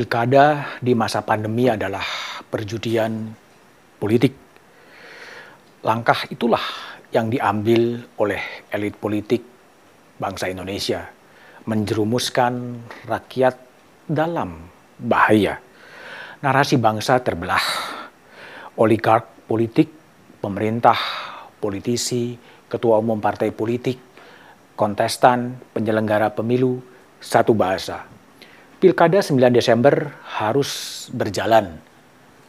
Pilkada di masa pandemi adalah perjudian politik. Langkah itulah yang diambil oleh elit politik bangsa Indonesia, menjerumuskan rakyat dalam bahaya. Narasi bangsa terbelah. Oligark politik, pemerintah, politisi, ketua umum partai politik, kontestan, penyelenggara pemilu, satu bahasa. Pilkada 9 Desember harus berjalan,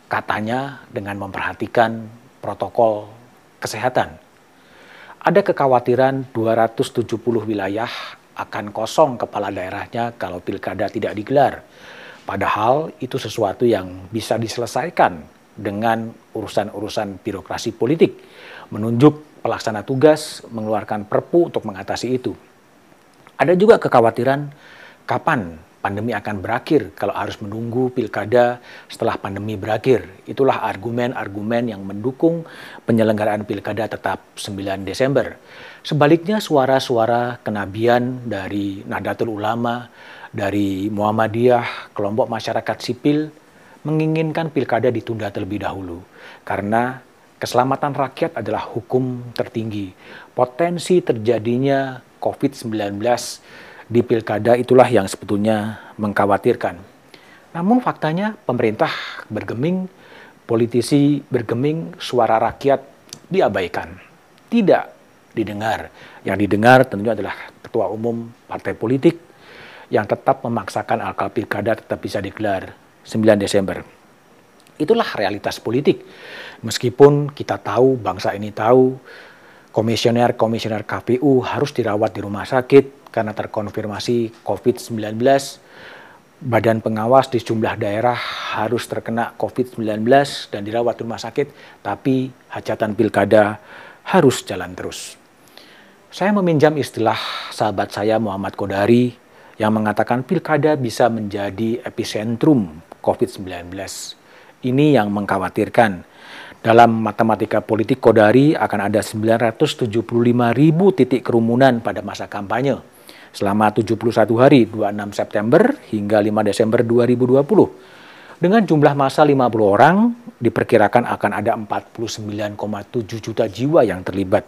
katanya dengan memperhatikan protokol kesehatan. Ada kekhawatiran 270 wilayah akan kosong kepala daerahnya kalau pilkada tidak digelar. Padahal itu sesuatu yang bisa diselesaikan dengan urusan-urusan birokrasi politik, menunjuk pelaksana tugas, mengeluarkan perpu untuk mengatasi itu. Ada juga kekhawatiran kapan pandemi akan berakhir kalau harus menunggu pilkada setelah pandemi berakhir. Itulah argumen-argumen yang mendukung penyelenggaraan pilkada tetap 9 Desember. Sebaliknya suara-suara kenabian dari Nahdlatul Ulama, dari Muhammadiyah, kelompok masyarakat sipil menginginkan pilkada ditunda terlebih dahulu karena keselamatan rakyat adalah hukum tertinggi. Potensi terjadinya COVID-19 di pilkada itulah yang sebetulnya mengkhawatirkan. Namun faktanya pemerintah bergeming, politisi bergeming, suara rakyat diabaikan. Tidak didengar. Yang didengar tentunya adalah ketua umum partai politik yang tetap memaksakan akal pilkada tetap bisa digelar 9 Desember. Itulah realitas politik. Meskipun kita tahu, bangsa ini tahu, komisioner-komisioner KPU harus dirawat di rumah sakit karena terkonfirmasi COVID-19. Badan pengawas di sejumlah daerah harus terkena COVID-19 dan dirawat di rumah sakit, tapi hajatan pilkada harus jalan terus. Saya meminjam istilah sahabat saya Muhammad Kodari yang mengatakan pilkada bisa menjadi epicentrum COVID-19. Ini yang mengkhawatirkan. Dalam matematika politik Kodari akan ada 975 ribu titik kerumunan pada masa kampanye selama 71 hari 26 September hingga 5 Desember 2020. Dengan jumlah masa 50 orang, diperkirakan akan ada 49,7 juta jiwa yang terlibat.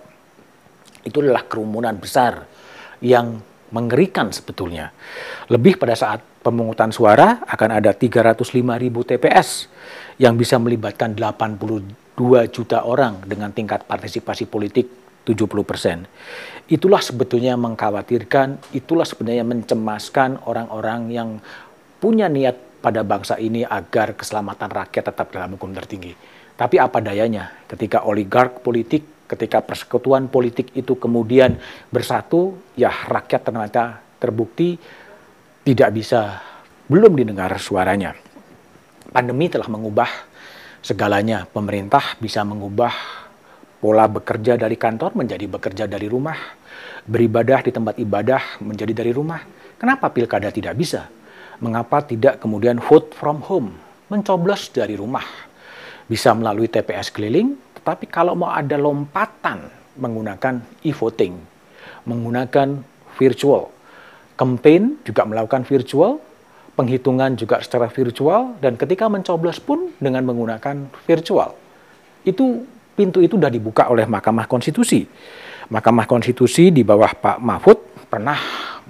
Itu adalah kerumunan besar yang mengerikan sebetulnya. Lebih pada saat pemungutan suara akan ada 305 ribu TPS yang bisa melibatkan 82 juta orang dengan tingkat partisipasi politik 70 persen. Itulah sebetulnya mengkhawatirkan, itulah sebenarnya mencemaskan orang-orang yang punya niat pada bangsa ini agar keselamatan rakyat tetap dalam hukum tertinggi. Tapi apa dayanya ketika oligark politik ketika persekutuan politik itu kemudian bersatu, ya rakyat ternyata terbukti tidak bisa, belum didengar suaranya. Pandemi telah mengubah segalanya. Pemerintah bisa mengubah pola bekerja dari kantor menjadi bekerja dari rumah. Beribadah di tempat ibadah menjadi dari rumah. Kenapa pilkada tidak bisa? Mengapa tidak kemudian vote from home? Mencoblos dari rumah. Bisa melalui TPS keliling, tapi kalau mau ada lompatan menggunakan e-voting, menggunakan virtual, campaign juga melakukan virtual, penghitungan juga secara virtual, dan ketika mencoblos pun dengan menggunakan virtual. Itu pintu itu sudah dibuka oleh Mahkamah Konstitusi. Mahkamah Konstitusi di bawah Pak Mahfud pernah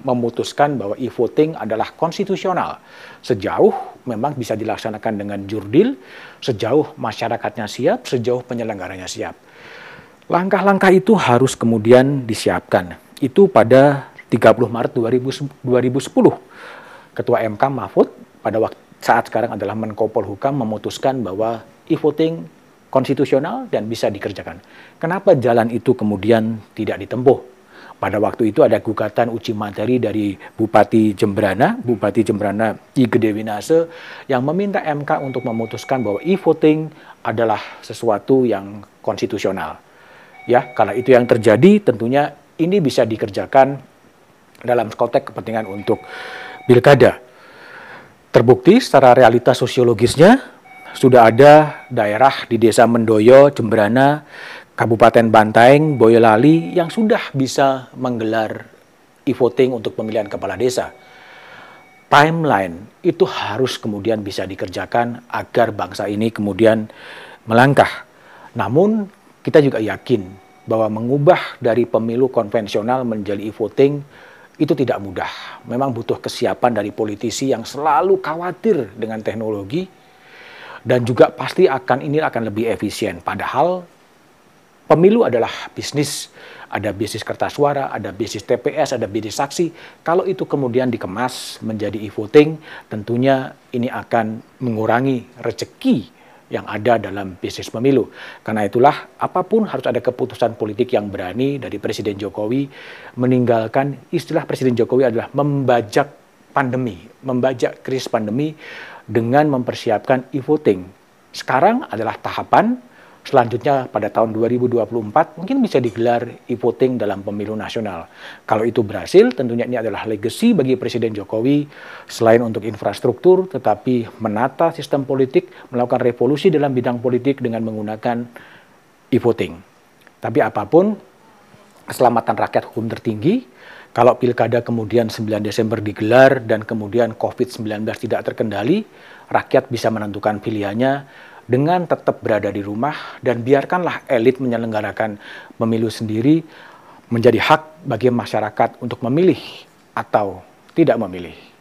memutuskan bahwa e-voting adalah konstitusional. Sejauh memang bisa dilaksanakan dengan jurdil, sejauh masyarakatnya siap, sejauh penyelenggaranya siap. Langkah-langkah itu harus kemudian disiapkan. Itu pada 30 Maret 2010. Ketua MK Mahfud pada waktu saat sekarang adalah Menko Polhukam memutuskan bahwa e-voting konstitusional dan bisa dikerjakan. Kenapa jalan itu kemudian tidak ditempuh? Pada waktu itu ada gugatan uji materi dari Bupati Jembrana, Bupati Jembrana I Gede Winase, yang meminta MK untuk memutuskan bahwa e-voting adalah sesuatu yang konstitusional. Ya, kalau itu yang terjadi, tentunya ini bisa dikerjakan dalam konteks kepentingan untuk pilkada. Terbukti secara realitas sosiologisnya, sudah ada daerah di desa Mendoyo, Jembrana, Kabupaten Bantaeng, Boyolali yang sudah bisa menggelar e-voting untuk pemilihan kepala desa. timeline itu harus kemudian bisa dikerjakan agar bangsa ini kemudian melangkah. Namun kita juga yakin bahwa mengubah dari pemilu konvensional menjadi e-voting itu tidak mudah. Memang butuh kesiapan dari politisi yang selalu khawatir dengan teknologi dan juga pasti akan ini akan lebih efisien. Padahal pemilu adalah bisnis, ada bisnis kertas suara, ada bisnis TPS, ada bisnis saksi. Kalau itu kemudian dikemas menjadi e-voting, tentunya ini akan mengurangi rezeki yang ada dalam bisnis pemilu. Karena itulah apa pun harus ada keputusan politik yang berani dari Presiden Jokowi meninggalkan istilah Presiden Jokowi adalah membajak pandemi, membajak krisis pandemi dengan mempersiapkan e-voting. Sekarang adalah tahapan selanjutnya pada tahun 2024 mungkin bisa digelar e-voting dalam pemilu nasional. Kalau itu berhasil, tentunya ini adalah legacy bagi Presiden Jokowi selain untuk infrastruktur, tetapi menata sistem politik, melakukan revolusi dalam bidang politik dengan menggunakan e-voting. Tapi apa pun, keselamatan rakyat hukum tertinggi, kalau pilkada kemudian 9 Desember digelar dan kemudian COVID-19 tidak terkendali, rakyat bisa menentukan pilihannya dengan tetap berada di rumah dan biarkanlah elit menyelenggarakan pemilu sendiri menjadi hak bagi masyarakat untuk memilih atau tidak memilih.